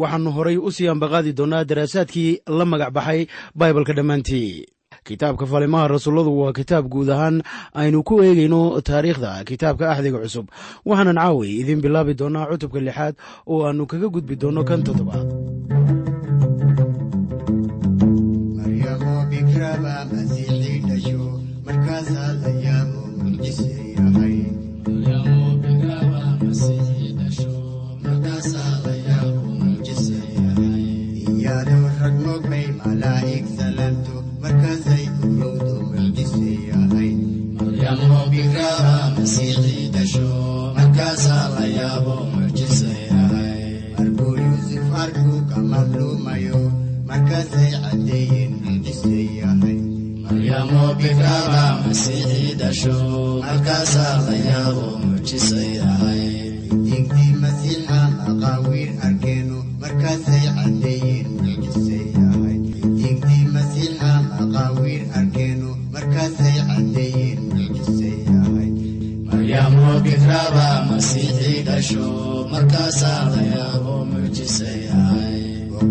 waxaannu horay u sii ambaqaadi doonnaa daraasaadkii la magac baxay baibalka dhammaantii. Kitaabka falimaha rasuulladu waa kitaab guud ahaan aynu ku eegayno taariikhda kitaabka axdiga cusub. Waxaanan caaway idiin bilaabi doonnaa cutubka lixaad oo aannu kaga gudbi doonno kan toddobaad waxay cadeeyeen is leeyahay maryaamo bikraba masiixii dhasho halkaasaa layaabo muujisay ahay digdii masiixa aqaawiil arkeeno markaasay cadeeyeen is leeyahay digdii masiixa aqaawiil arkeeno markaasay cadeeyeen is leeyahay maryaamo bikraba masiixii dhasho markaasaa layaabo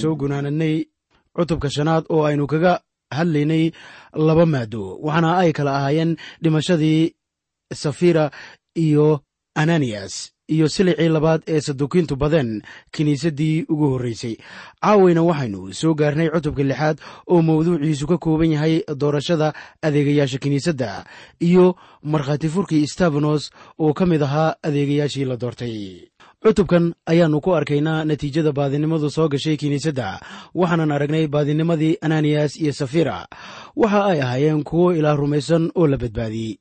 soo gunaanadnay cutubka shanaad oo aynu kaga hadlaynay laba maado. Waxaana ay kala ahaayeen dhimashadii safira iyo ananiyas iyo silicii labaad ee saduukiintu badeen kiniisaddii ugu horreysay. Caawayna waxaynu soo gaarnay cutubka lixaad oo mawduuciisu ka kooban yahay doorashada adeegayaasha kiniisadda iyo markhaati furkii stefanos oo ka mid ahaa adeegayaashii la doortay cutubkan ayaannu ku arkaynaa natiijada baadinimadu soo gashay kiniisadda. Waxaanan aragnay baadinimadii ananiyas iyo safira. Waxa ay ahaayeen kuwo ilaah rumaysan oo la badbaadiyey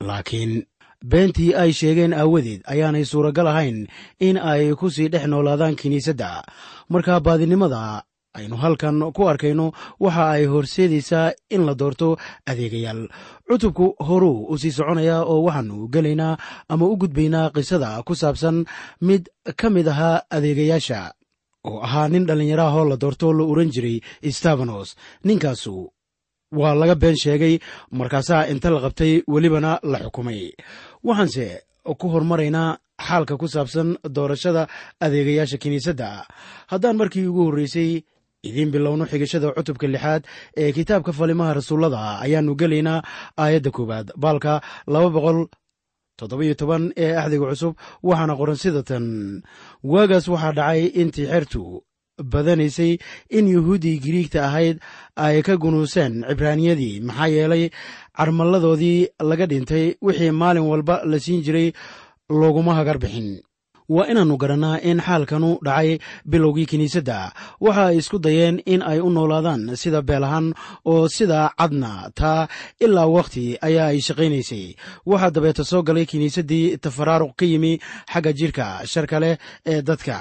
laakiin beentii ay sheegeen aawadeed ayaanay suuragal ahayn in ay ku sii dhex noolaadaan kiniisadda. Marka baadinimada aynu halkan ku arkayno waxa ay horseedaysaa in la doorto adeegayaal. Cutubku horuu u sii soconayaa oo waxaannu gelaynaa ama u gudbaynaa qisada ku saabsan mid ka mid ahaa adeegayaasha oo ahaa nin dhallinyaraahoo la doorto la oran jiray stefanos ninkaasu waa laga been sheegay markaasaa inta la qabtay welibana la xukumay. Waxaanse ku hormaraynaa xaalka ku saabsan doorashada adeegayaasha kiniisadda. Haddaan markii ugu horreysay idiin bilowno xigashada cutubka lixaad ee kitaabka falimaha rasuullada ayaannu gelaynaa aayadda koowaad. Baalka laba boqol toddobiyo toban ee axdiga cusub waxaana qoran sida tan waagaas waxaa dhacay intii xertu badanaysay in yuhuuddii giriigta ahayd ay ka gunuuseen cibraaniyadii maxaa yeelay carmalladoodii laga dhintay wixii maalin walba la siin jiray looguma hagar bixin waa inaannu garannaa in xaalkanu dhacay bilowgii kiniisadda. Waxa ay isku dayeen in ay u noolaadaan sida beelahan oo sida cadna. Taa ilaa wakhti ayaa ay shaqaynaysay. Waxaa dabeeta soo galay kiniisaddii tafaraaruq ka yimi xagga jidhka sharka leh ee dadka.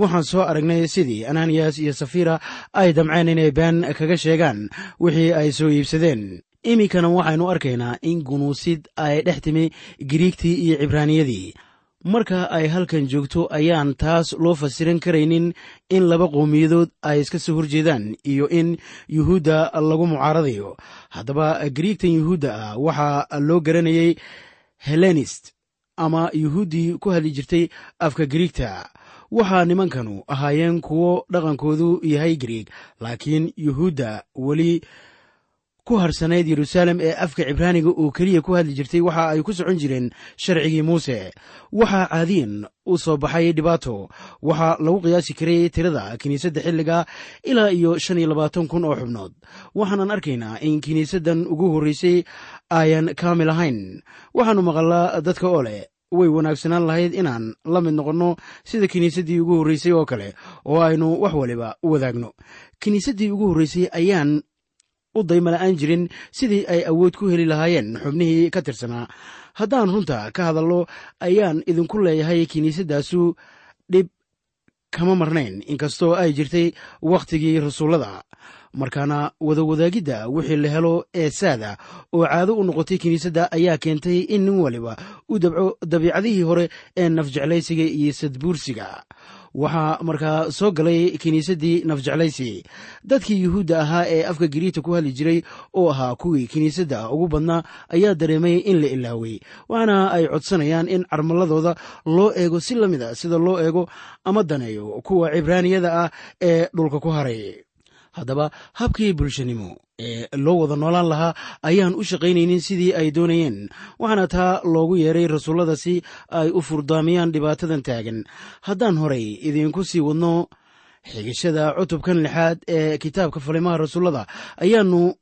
Waxaan soo aragnay sidii ananiyas iyo safira ay damceen inay been kaga sheegaan wixii ay soo iibsadeen. Iminkana waxaynu arkaynaa in gunuusid ay dhex timi giriigtii iyo cibraaniyadii marka ay halkan joogto ayaan taas loo fasiran karaynin in laba qowmiyadood ay iska soo horjeedaan iyo in yuhuudda lagu mucaaradayo. Haddaba gariigtan yuhuudda ah waxaa loo garanayay helenist ama yuhuuddii ku hadli jirtay afka gariigta waxaa nimankanu ahaayeen kuwo dhaqankoodu yahay gariig laakiin yuhuudda weli ku harsanayd yeruusaalem ee afka cibraaniga oo keliya ku hadli jirtay waxa ay ku socon jireen sharcigii muuse. Waxaa caadiyan u soo baxay dhibaato. Waxaa lagu qiyaasi karay tirada kiniisadda xilliga ilaa iyo shan iyo labaatan kun oo xubnood. Waxaanan arkaynaa in kiniisaddan ugu horreysay ayan kaamil ahayn. Waxaannu maqalaa dadka oo leh way wanaagsanaan lahayd inaan la mid noqonno sida kiniisaddii ugu horreysay oo kale oo aynu wax waliba wadaagno. Kiniisaddii ugu horreysay ayaan u daymala'aan jirin sidii ay awood ku heli lahaayeen xubnihii ka tirsanaa haddaan runta ka hadallo ayaan idinku leeyahay kiniisaddaasu dhib kama marnayn inkastoo ay jirtay wakhtigii rasuullada. Markaana wadawadaagidda wixii la helo ee saada oo caado u noqotay kiniisadda ayaa keentay in nin waliba u dabco dabiicadihii hore ee nafjeclaysiga iyo sadbuursiga waxaa markaa soo galay kiniisaddii nafjeclaysi. Dadkii yuhuudda ahaa ee afka giriigta ku hadli jiray oo ahaa kuwii kiniisadda ugu badnaa ayaa dareemay in la ilaaway waxaana ay codsanayaan in carmalladooda loo eego si la mid a sida loo eego ama daneeyo kuwa cibraaniyada ah ee dhulka ku haray. Haddaba habkii bulshanimo ee loo wada noolaan lahaa ayaan u shaqaynaynin sidii ay doonayeen. Waxaana taa loogu yeeray rasuullada si ay u furdaamiyaan dhibaatadan taagan. Haddaan horay idiinku sii wadno xigashada cutubkan lixaad ee kitaabka falimaha rasuullada ayaannu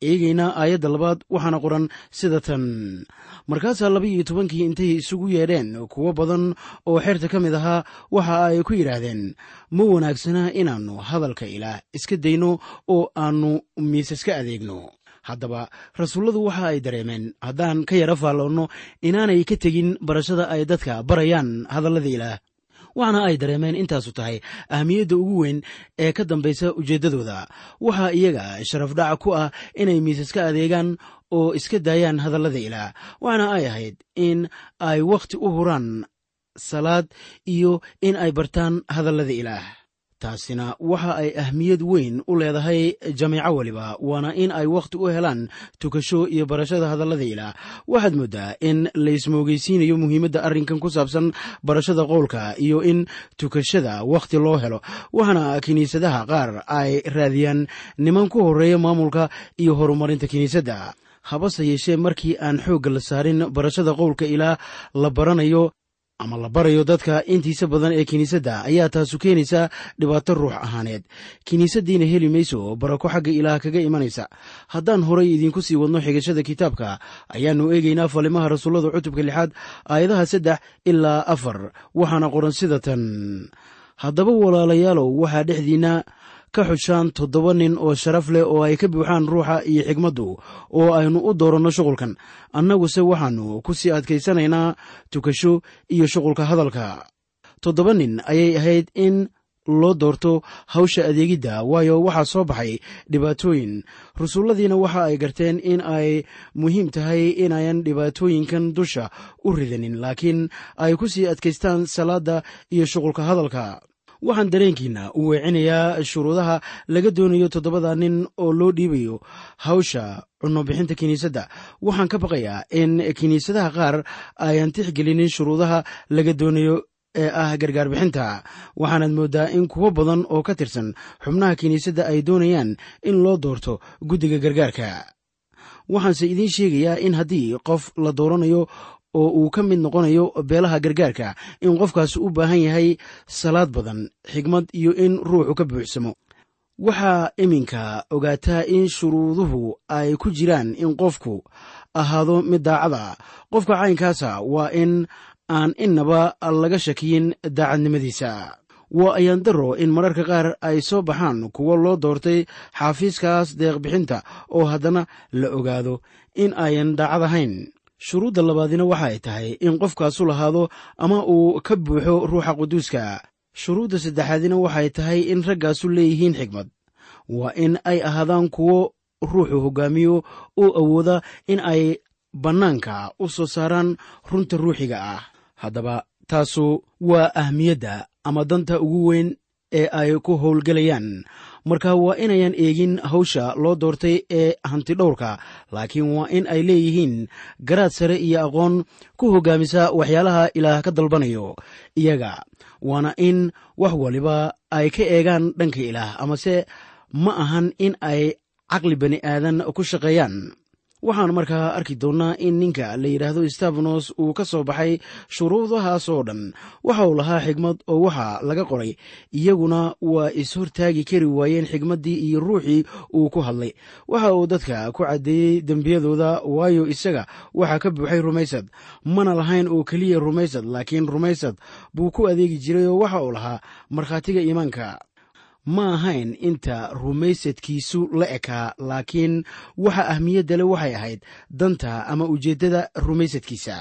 eegaynaa aayadda labaad waxaana qoran sida tan. Markaasaa laba iyo tobankii intay isugu yeedheen kuwo badan oo xerta ka mid ahaa waxa ay ku yidhaahdeen ma wanaagsana inaannu hadalka ilaah iska dayno oo aannu miisaska adeegno. Haddaba rasuulladu waxa ay dareemeen haddaan ka yara faalloonno inaanay ka tegin barashada ay dadka barayaan hadallada ilaah waxaana ay dareemeen intaasu tahay ahmiyadda ugu weyn ee ka dambaysa ujeeddadooda. Waxaa iyaga sharafdhac ku ah inay miisaska adeegaan oo iska daayaan hadallada ilaah waxaana ay ahayd in ay wakhti u huraan salaad iyo in ay bartaan hadallada ilaah taasina waxa ay ahmiyad weyn u leedahay jamiico weliba waana in ay wakhti u helaan tukasho iyo barashada hadallada ilaah waxaad mooddaa in laysmoogeysiinayo muhiimadda arrinkan ku saabsan barashada qowlka iyo in tukashada wakhti loo helo. Waxaana kiniisadaha qaar ay raadiyaan niman ku horreeya maamulka iyo horumarinta kiniisadda habase yeeshee markii aan xoogga la saarin barashada qowlka ilaah la baranayo ama la barayo dadka intiisa badan ee kiniisadda ayaa taasu keenaysaa dhibaato ruux ahaaneed. Kiniisaddiina heli mayso barako xagga ilaah kaga imanaysa. Haddaan horay idiinku sii wadno xigashada kitaabka ayaannu eegaynaa falimaha rasuullada cutubka lixaad aayadaha saddex ilaa afar waxaana qoran sida tan. Haddaba walaalayaalow waxaa dhexdiinna ka xushaan toddoba nin oo sharaf leh oo ay ka buuxaan ruuxa iyo xigmaddu oo aynu u dooranno shuqulkan. Annaguse waxaannu ku sii adkaysanaynaa tukasho iyo shuqulka hadalka. Toddoba nin ayay ahayd in loo doorto hawsha adeegidda waayo waxaa soo baxay dhibaatooyin. Rasuulladiina waxa ay garteen in ay muhiim tahay inayan dhibaatooyinkan dusha u ridanin laakiin ay ku sii adkaystaan salaadda iyo shuqulka hadalka waxaan dareenkiina u weecinayaa shuruudaha laga doonayo toddobada nin oo loo dhiibayo hawsha cunobixinta kiniisadda. Waxaan ka baqayaa in kiniisadaha qaar ayan tixgelinin shuruudaha laga doonayo ee ah gargaar bixinta waxaanaad mooddaa in kuwo badan oo ka tirsan xubnaha kiniisadda ay doonayaan in loo doorto guddiga gargaarka. Waxaanse idiin sheegayaa in haddii qof la dooranayo oo uu ka mid noqonayo beelaha gargaarka in qofkaasi u baahan yahay salaad badan xigmad iyo in ruuxu ka buuxsamo. Waxaa iminka ogaataa in shuruuduhu ay ku jiraan in qofku ahaado mid daacada. Qofka caynkaasa waa in aan innaba laga shakiyin daacadnimadiisa. Waa ayaan daro in mararka qaar ay soo baxaan kuwo loo doortay xaafiiskaas deeqbixinta oo haddana la ogaado in ayan daacad ahayn shuruudda labaadina waxa ay tahay in qofkaasu lahaado ama uu ka buuxo ruuxa quduuska. Shuruudda saddexaadina waxay tahay in raggaasu leeyihiin xigmad. Waa in ay ahaadaan kuwo ruuxu hoggaamiyo oo awooda in ay bannaanka u soo saaraan runta ruuxiga ah. Haddaba taasu waa ahmiyadda ama danta ugu weyn ee ay ku howlgelayaan marka waa inayan eegin hawsha loo doortay ee hantidhowrka laakiin waa in ay leeyihiin garaad sare iyo aqoon ku hoggaamisa waxyaalaha ilaah ka dalbanayo. Iyaga waana in wax waliba ay ka eegaan dhanka ilaah amase ma ahan in ay caqli bani aadan ku shaqeeyaan waxaan markaa arki doonnaa in ninka la yidhaahdo stefanos uu ka soo baxay shuruudahaas oo dhan. Waxa uu lahaa xigmad oo waxa laga qoray iyaguna waa is-hortaagi kari waayeen xigmaddii iyo ruuxii uu ku hadlay. Waxa uu dadka ku caddeeyey dembiyadooda waayo isaga waxaa ka buuxay rumaysad. Mana lahayn oo keliya rumaysad laakiin rumaysad buu ku adeegi jiray oo waxa uu lahaa markhaatiga iimaanka ma ahayn inta rumaysadkiisu la ekaa laakiin waxa ahmiyadda le waxay ahayd danta ama ujeeddada rumaysadkiisa.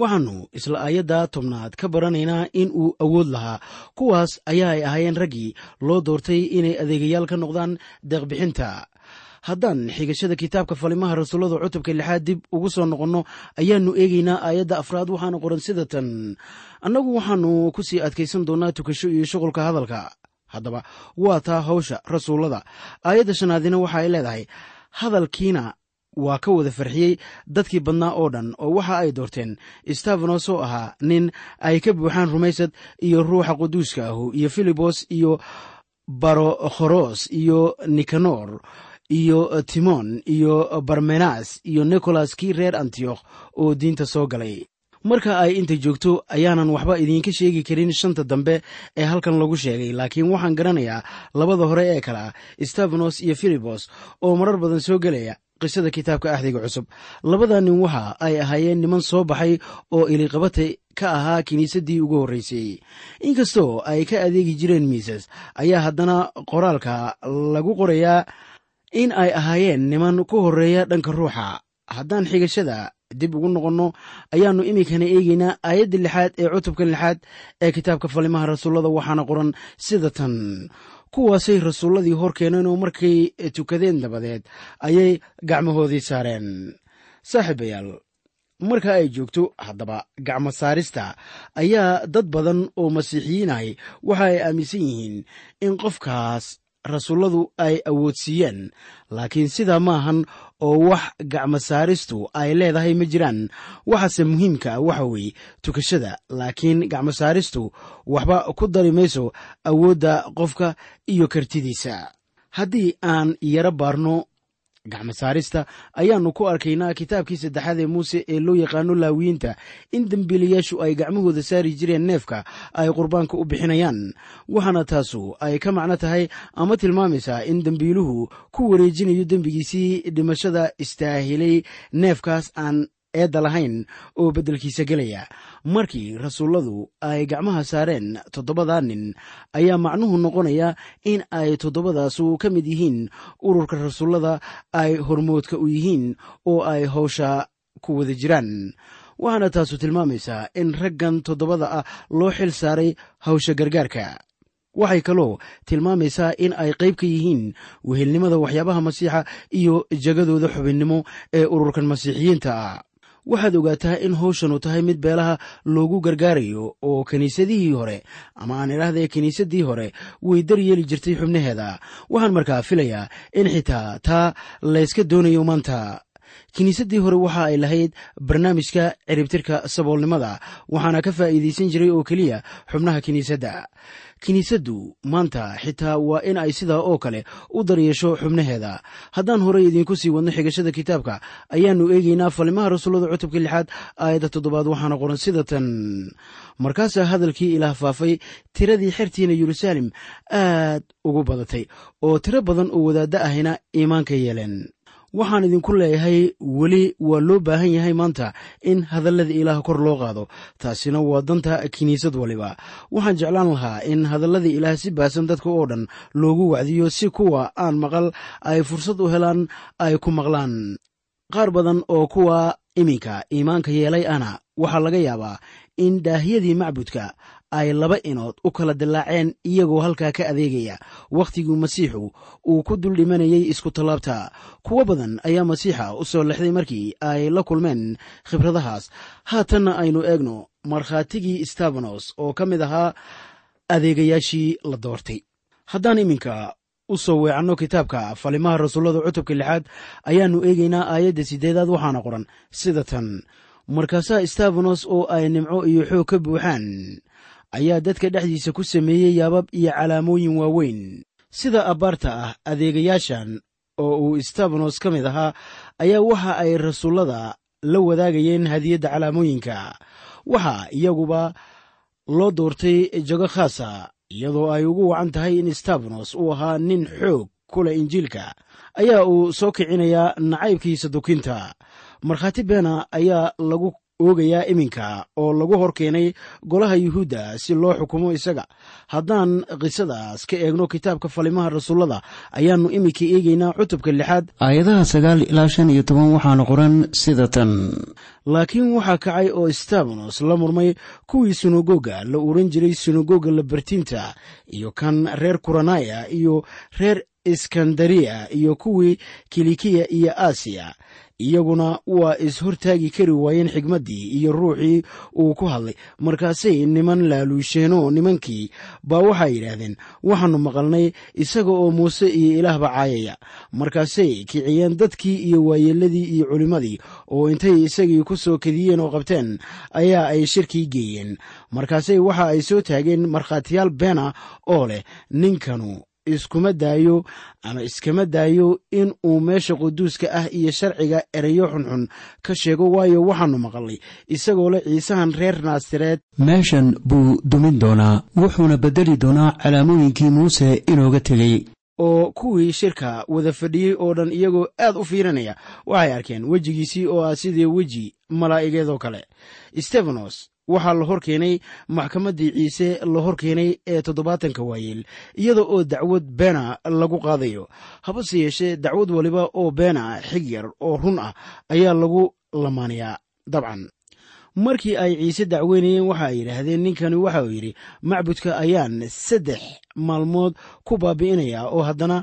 Waxaannu isla aayadda tobnaad ka baranaynaa in uu awood lahaa. Kuwaas ayaa ay ahaayeen raggii loo doortay inay adeegayaal ka noqdaan deeqbixinta. Haddaan xigashada kitaabka falimaha rasuullada cutubka lixaad dib ugu soo noqonno ayaannu eegaynaa aayadda afraad waxaana qoran sida tan annagu waxaannu ku sii adkaysan doonnaa tukasho iyo shuqulka hadalka haddaba. Waa taa hawsha rasuullada. Aayadda shanaadina waxa ay leedahay hadalkiina waa ka wada farxiyey dadkii badnaa oo dhan oo waxa ay doorteen stefanos oo ahaa nin ay ka buuxaan rumaysad iyo ruuxa quduuska ahu iyo filibos iyo barokhoros iyo nikanor iyo timon iyo barmenas iyo nicolas kii reer antiyokh oo diinta soo galay marka ay inta joogto ayaanan waxba idiinka sheegi karin shanta dambe ee halkan lagu sheegay. Laakiin waxaan garanayaa labada hore ee kale ah stefanos iyo filibos oo marar badan soo gelaya qisada kitaabka axdiga cusub. Labada nin waxa ay ahaayeen niman soo baxay oo iliqabata ka ahaa kiniisaddii ugu horreysay. Inkastoo ay ka adeegi jireen miisas ayaa haddana qoraalka lagu qorayaa in ay ahaayeen niman ku horreeya dhanka ruuxa. Haddaan xigashada dib ugu noqonno ayaannu iminkana eegeynaa aayadda lixaad ee cutubka lixaad ee kitaabka falimaha rasuullada waxaana qoran sida tan kuwaasay rasuulladii hor keeneen oo markay tukadeen dabadeed ayay gacmahoodii saareen. Saaxiibayaal marka ay joogto haddaba gacmo saarista ayaa dad badan oo masiixiyiinahay waxa ay aaminsan yihiin in qofkaas rasuulladu ay awoodsiiyeen. Laakiin sidaa maahan oo wax gacmo saaristu ay leedahay ma jiraan. Waxaase muhiimka waxa weeye tukashada. Laakiin gacmo saaristu waxba ku dari mayso awoodda qofka iyo kartidiisa. Haddii aan yaro baarno gacmo saarista ayaannu ku arkaynaa kitaabkii saddexaad ee muuse ee loo yaqaano laawiyiinta. In dembiilayaashu ay gacmahooda saari jireen neefka ay qurbaanka u bixinayaan. Waxaana taasu ay ka macno tahay ama tilmaamaysaa in dembiiluhu ku wareejinayo dembigiisii dhimashada istaahilay neefkaas aan eedda lahayn oo beddelkiisa gelaya. Markii rasuulladu ay gacmaha saareen toddobadaa nin ayaa macnuhu noqonaya in ay toddobadaasu ka mid yihiin ururka rasuullada ay hormoodka u yihiin oo ay howsha ku wada jiraan. Waxaana taasu tilmaamaysaa in raggan toddobada ah loo xil saaray hawsha gargaarka. Waxay kaloo tilmaamaysaa in ay qayb ka yihiin wehelnimada waxyaabaha masiixa iyo jegadooda xubinnimo ee ururkan masiixiyiinta ah waxaad ogaataa in howshanu tahay mid beelaha loogu gargaarayo oo kiniisadihii hore ama aan idhaahda kiniisadii hore way daryeeli jirtay xubnaheeda. Waxaan markaa filayaa in xitaa taa layska doonayo maanta kiniisaddii hore waxa ay lahayd barnaamijka ciribtirka saboolnimada waxaana ka faa'iidaysan jiray oo keliya xubnaha kiniisadda kiniisaddu maanta xitaa waa in ay sidaa oo kale u daryeesho xubnaheeda. Haddaan horey idiinku sii wadno xigashada kitaabka ayaannu eegaynaa falimaha rasuullada cutubka lixaad aayadda toddobaad waxaana qoran sida tan. Markaasaa hadalkii ilaah faafay tiradii xertiina yeruusaalem aad ugu badatay oo tiro badan oo wadaadda ahayna iimaanka yeeleen waxaan idinku leeyahay weli waa loo baahan yahay maanta in hadallada ilaah kor loo qaado. Taasina waa danta kiniisad waliba. Waxaan jeclaan lahaa in hadallada ilaah si baasan dadka oo dhan loogu wacdiyo si kuwa aan maqal ay fursad u helaan ay ku maqlaan. Qaar badan oo kuwa iminka iimaanka yeelay ana waxaa laga yaabaa in daahiyadii macbudka ay laba inood u kala dillaaceen iyagoo halkaa ka adeegaya. Wakhtigii masiixu uu ku dul dhimanayay isku tallaabta. Kuwo badan ayaa masiixa u soo lexday markii ay la kulmeen khibradahaas. Haatanna aynu eegno markhaatigii stabanos oo ka mid ahaa adeegayaashii la doortay. Haddaan iminka u soo weecanno kitaabka falimaha rasuullada cutubka lixaad ayaannu eegaynaa aayadda siddeedaad waxaana qoran. Sida tan markaasaa stabanos oo ay nimco iyo xoog ka buuxaan ayaa dadka dhexdiisa ku sameeyey yaabab iyo calaamooyin waaweyn. Sida abbaarta ah adeegayaashan oo uu stabanos ka mid ahaa ayaa waxa ay rasuullada la wadaagayeen hadiyadda calaamooyinka. Waxaa iyaguba loo doortay jago khaasa iyadoo ay ugu wacan tahay in stabanos uu ahaa nin xoog ku injiilka ayaa uu soo kicinayaa nacaybkiisa dukinta markhaati beena ayaa lagu oogayaa iminka oo lagu hor keenay golaha yuhuudda si loo xukumo isaga. Haddaan qisadaas ka eegno kitaabka falimaha rasuullada ayaannu iminka eegaynaa cutubka lixaad. Aayadaha sagaal ilaa shan iyo toban waxaana qoran sida tan. Laakiin waxaa kacay oo stabanos la murmay kuwii sunagoga la oran jiray sunagoga labartinta iyo kan reer kuranaya iyo reer iskandariya iyo kuwii kilikiya iyo aasiya iyaguna waa is-hortaagi kari waayeen xigmaddii iyo ruuxii uu ku hadlay. Markaasay niman laaluusheenoo nimankii baa waxay yidhaahdeen waxaannu maqalnay isaga oo muuse iyo ilaahba caayaya. Markaasay kiciyeen dadkii iyo waayeelladii iyo culimmadii oo intay isagii ku soo kadiyeen oo qabteen ayaa ay shirkii geeyeen. Markaasay waxa ay soo taageen markhaatiyaal beena oo leh ninkanu iskuma daayo ama iskama daayo in uu meesha quduuska ah iyo sharciga ereyo xunxun ka sheego waayo waxaannu maqalnay isagoo leh ciisahan reer naasareed. Meeshan buu dumin doonaa wuxuuna beddeli doonaa calaamooyinkii muuse inooga tegey. Oo kuwii shirka wada fadhiyey oo dhan iyagoo aad u fiirinaya waxay arkeen wejigiisii oo ah sidii weji malaa'igeedoo kale. Stefanos waxaa la hor keenay maxkamaddii ciise la hor keenay ee toddobaatanka waayeel iyada oo dacwad beena lagu qaadayo. Habase yeeshee dacwad waliba oo beena xig yar oo run ah ayaa lagu lamaanayaa dabcan markii ay ciise dacweynayeen waxa ay yidhaahdeen ninkani waxa uu yidhi macbudka ayaan saddex maalmood ku baabi'inayaa oo haddana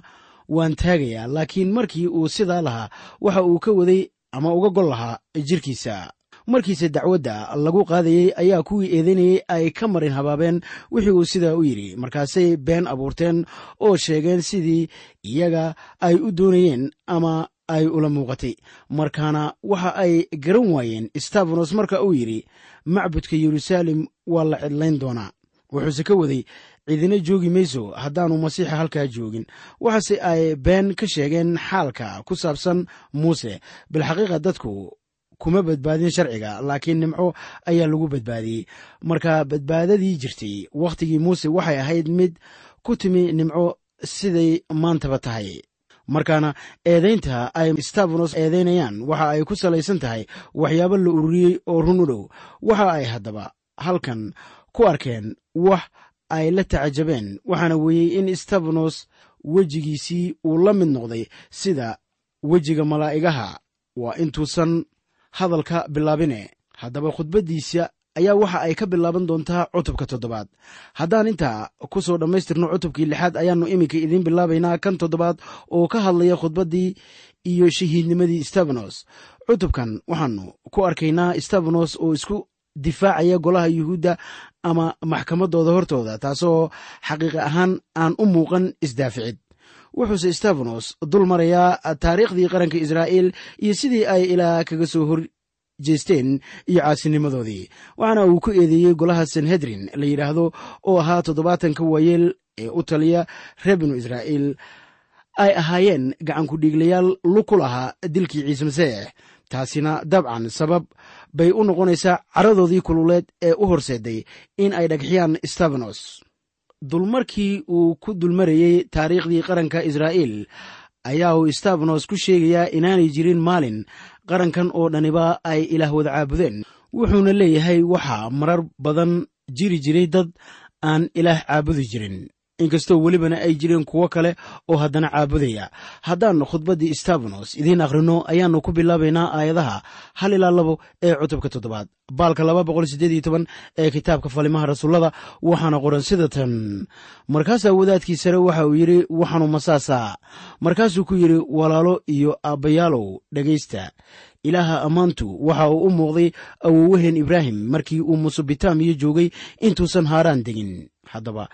waan taagayaa laakiin markii uu sidaa lahaa waxa uu ka waday ama uga gol lahaa jirkiisa markiise dacwadda lagu qaadayey ayaa kuwii eedaynayey ay ka marin habaabeen wixii uu sidaa u yidhi markaasay been abuurteen oo sheegeen sidii iyaga ay u doonayeen ama ay ula muuqatay. Markaana waxa ay garan waayeen stafanos marka uu yidhi macbudka yeruusaalem waa la cidlayn doonaa. Wuxuuse ka waday cidina joogi mayso haddaanu masiixa halkaa joogin. Waxaase ay been ka sheegeen xaalka ku saabsan muuse bilxaqiiqa dadku kuma badbaadin sharciga laakiin nimco ayaa lagu badbaadiyey. Marka badbaadadii jirtay wakhtigii muuse waxay ahayd mid ku timi nimco siday maantaba tahay. Markaana eedaynta ay stafanos eedaynayaan waxa ay ku salaysan tahay waxyaabo la ururiyey oo run u dhow. Waxa ay haddaba halkan ku arkeen wax ay la tacajabeen waxaana weeyey in stafanos wejigiisii uu la mid noqday sida wejiga malaa'igaha waa intuusan hadalka bilaabine. Haddaba khudbaddiisa ayaa waxa ay ka bilaaban doontaa cutubka toddobaad. Haddaan intaa ku soo dhammaystirno cutubkii lixaad ayaannu iminka idiin bilaabaynaa kan toddobaad oo ka hadlaya khudbaddii iyo shahiidnimadii stefanos cutubkan waxaannu ku arkaynaa stefanos oo isku difaacaya golaha yuhuudda ama maxkamaddooda hortooda taasoo xaqiiqi ahaan aan u muuqan isdaaficid wuxuuse stefanos dul marayaa taariikhdii qaranka israa'iil iyo sidii ay ilaa kaga soo hor jeesteen iyo caasinimadoodii. Waxaana uu ku eedeeyey golaha sanhedrin la yidhaahdo oo ahaa toddobaatanka waayeel ee u taliya reer binu israa'iil. Ay ahaayeen gacanku dhiiglayaal lug ku lahaa dilkii ciise maseex. Taasina dabcan sabab bay u noqonaysaa caradoodii kululeed ee u horseeday in ay dhagxiyaan stefanos dulmarkii uu ku dulmarayey taariikhdii qaranka israa'iil ayaa uu stefanos ku sheegayaa inaanay jirin maalin qarankan oo dhaniba ay ilaah wada caabudeen. Wuxuuna leeyahay waxaa marar badan jiri jiray dad aan ilaah caabudi jirin inkastoo welibana ay jireen kuwo kale oo haddana caabudaya. Haddaan khudbaddii stefanos idiin akhrino ayaannu ku bilaabaynaa aayadaha hal ilaa labo ee cutubka toddobaad. Baalka ee kitaabka falimaha rasuullada waxaana qoran sida tan markaasaa wadaadkii sare waxa uu yidhi waxaanu masaasaa. Markaasuu ku yidhi walaalo iyo aabbayaalow dhegaysta ilaaha ammaantu waxa uu u muuqday awowaheen ibraahim markii uu musobitaamiyo joogay intuusan haaraan degin. Haddaba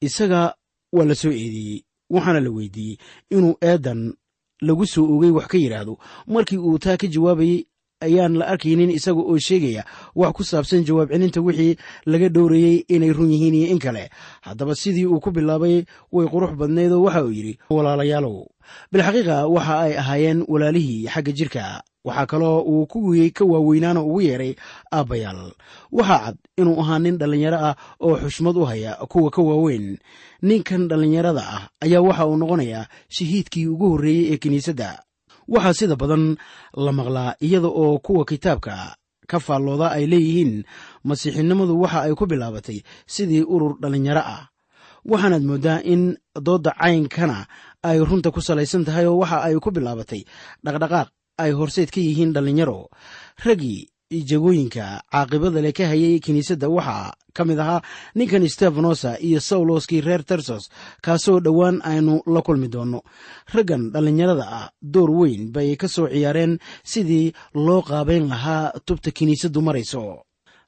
isaga waa la soo eedeeyey waxaana la weydiiyey inuu eedan lagu soo ogay wax ka yidhaahdo markii uu taa ka jawaabayey ayaan la arkaynin isaga oo sheegaya wax ku saabsan jawaab celinta wixii laga dhowrayey inay run yihiin iyo in kale. Haddaba sidii uu ku bilaabay way qurux badnaydoo waxa uu yidhi walaalayaalow. Bilxaqiiqa waxa ay ahaayeen walaalihii xagga jirka. Waxaa kaloo uu kuwii ka waaweynaana ugu yeedhay aabbayaal waxaa cad inuu ahaa nin dhallinyaro ah oo xushmad u haya kuwa ka waaweyn. Ninkan dhallinyarada ah ayaa waxa uu noqonayaa shahiidkii ugu horreeyey ee kiniisadda waxaa sida badan la maqlaa iyada oo kuwa kitaabka ka faallooda ay leeyihiin masiixinimadu waxa ay ku bilaabatay sidii urur dhallinyaro ah. Waxaanaad mooddaa in doodda caynkana ay runta ku salaysan tahay oo waxa ay ku bilaabatay dhaqdhaqaaq ay horseed ka yihiin dhallinyaro raggii jagooyinka caaqibada leh ka hayay kiniisadda waxaa ka mid ahaa ninkan stefanosa iyo sawloskii reer tersos kaasoo dhowaan aynu la kulmi doonno raggan dhallinyarada ah door weyn bay ka soo ciyaareen sidii loo qaabayn lahaa tubta kiniisaddu marayso.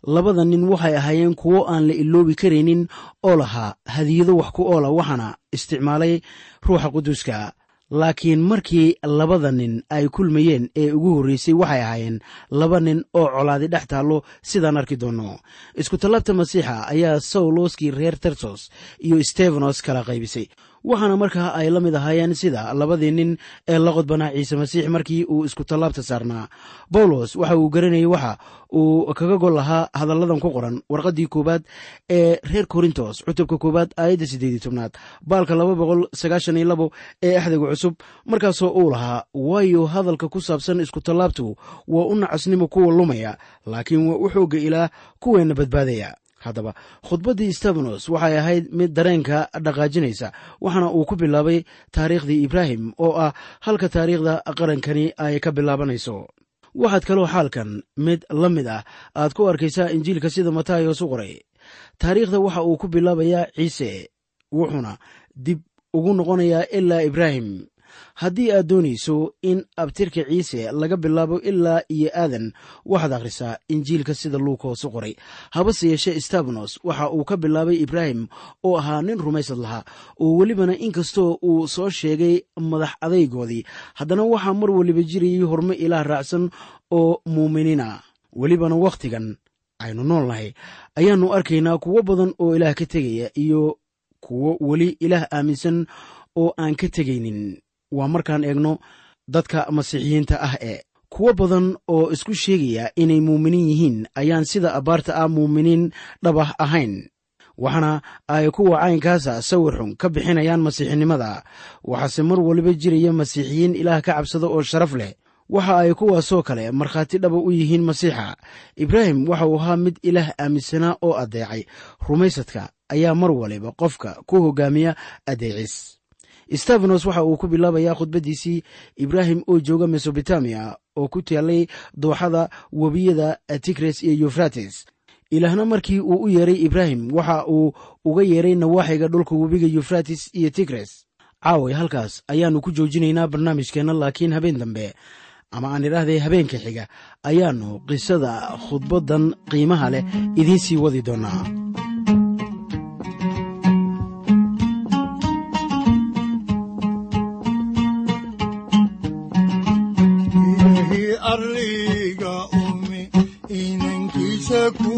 Labada nin waxay ahaayeen kuwo aan la iloobi karaynin oo lahaa hadiyado wax ku oola waxaana isticmaalay ruuxa quduuska laakiin markii labada nin ay kulmayeen ee ugu horreysay waxay ahaayeen laba nin oo colaadi dhex taallo sidaan arki doonno iskutallabta masiixa ayaa sawloskii reer tersos iyo stefanos kala qaybisay waxaana markaa ay la mid ahaayeen sida labadii nin ee la qodbanaa ciise masiix markii uu iskutallaabta saarnaa. Bawlos waxa uu garanayay waxa uu kaga gol lahaa hadalladan ku qoran warqaddii koowaad ee reer korintos cutubka koowaad aayadda siddeedii tobnaad baalka laba boqol sagaashan iyo labo ee axdiga cusub markaasoo uu lahaa waayo hadalka ku saabsan iskutallaabtu waa u nacasnimo kuwa lumaya laakiin waa u xoogga ilaah kuweenna badbaadaya haddaba. Khudbaddii stefanos waxay ahayd mid dareenka dhaqaajinaysa waxaana uu ku bilaabay taariikhdii ibraahim oo ah halka taariikhda qarankani ay ka bilaabanayso. Waxaad kaloo xaalkan mid la mid ah aad ku arkaysaa injiilka sida matayos u qoray. Taariikhda waxa uu ku bilaabayaa ciise wuxuuna dib ugu noqonayaa ilaa ibraahim haddii aad doonayso in abtirka ciise laga bilaabo ilaa iyo aadan waxaad akhrisaa injiilka sida luukos u qoray. Habase yeeshee stefanos waxa uu ka bilaabay ibraahim oo ahaa nin rumaysad lahaa oo welibana inkastoo uu soo sheegay madax adaygoodii. Haddana waxaa mar waliba jirayay hormo ilaah raacsan oo muuminiina welibana wakhtigan aynu nool nahay. Ayaannu arkaynaa kuwo badan oo ilaah ka tegaya iyo kuwo weli ilaah aaminsan oo aan ka tegaynin waa markaan eegno dadka masiixiyiinta ah ee kuwo badan oo isku sheegaya inay muuminiin yihiin ayaan sida abbaarta ah muuminiin dhabah ahayn. Waxaana ay kuwa caynkaasa sawir xun ka bixinayaan masiixinimada. Waxaase mar waliba jiraya masiixiyiin ilaah ka cabsada oo sharaf leh. Waxa ay kuwaasoo kale markhaati dhaba u yihiin masiixa. Ibraahim waxa uu ahaa mid ilaah aaminsanaa oo addeecay rumaysadka ayaa mar waliba qofka ku hogaamiya addeecis stefanos waxa uu ku bilaabayaa khudbaddiisii ibraahim oo jooga mesobotamiya oo ku taallay dooxada webiyada tigres iyo yufrates ilaahna markii uu u yeeray ibraahim waxa uu uga yeeray nawaaxiga dhulka webiga yufrates iyo tigres caaway halkaas ayaannu ku joojinaynaa barnaamijkeenna laakiin habeen dambe ama aan idhaahday habeenka xiga ayaannu qisada khudbaddan qiimaha leh idiin sii wadi doonnaa ku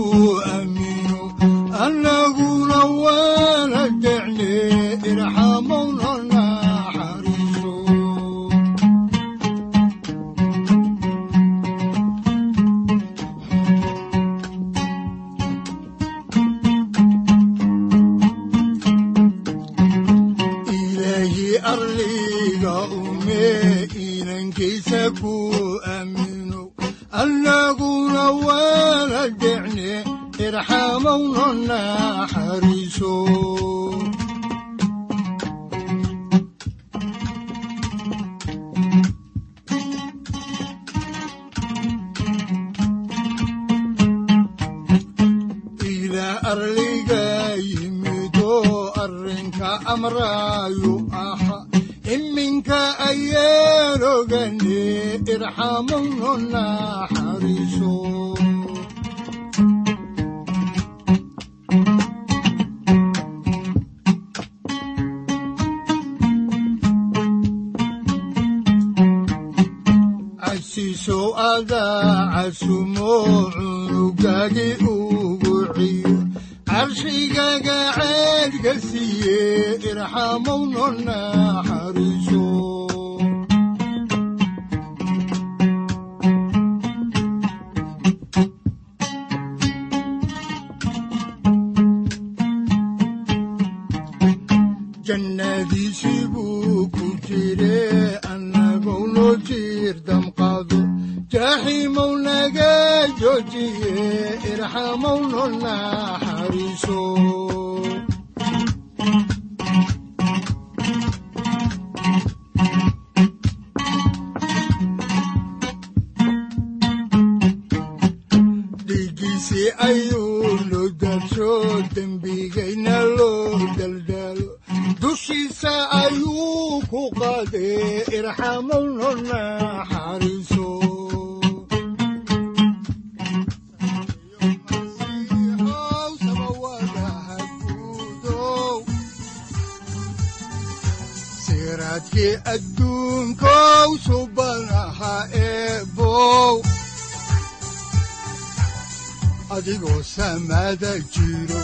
casumo cunugagi ugu ciyo. Carshigaga ceedka siiye daadsho dembigayna samaada jiro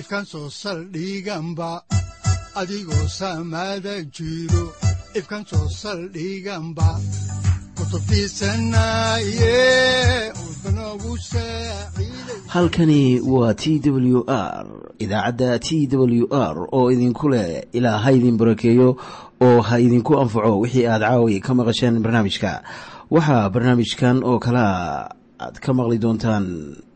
ifkaan soo saldhiganba adigoo samaada jiro ifkaan soo saldhiganba halkani waa t w r idaacadda t w r oo idinku leh ilaa ha idin barakeeyo oo ha idinku anfaco wixii aad caawi ka maqasheen barnaamijka. Waxaa barnaamijkan oo kalea aad ka maqli doontaan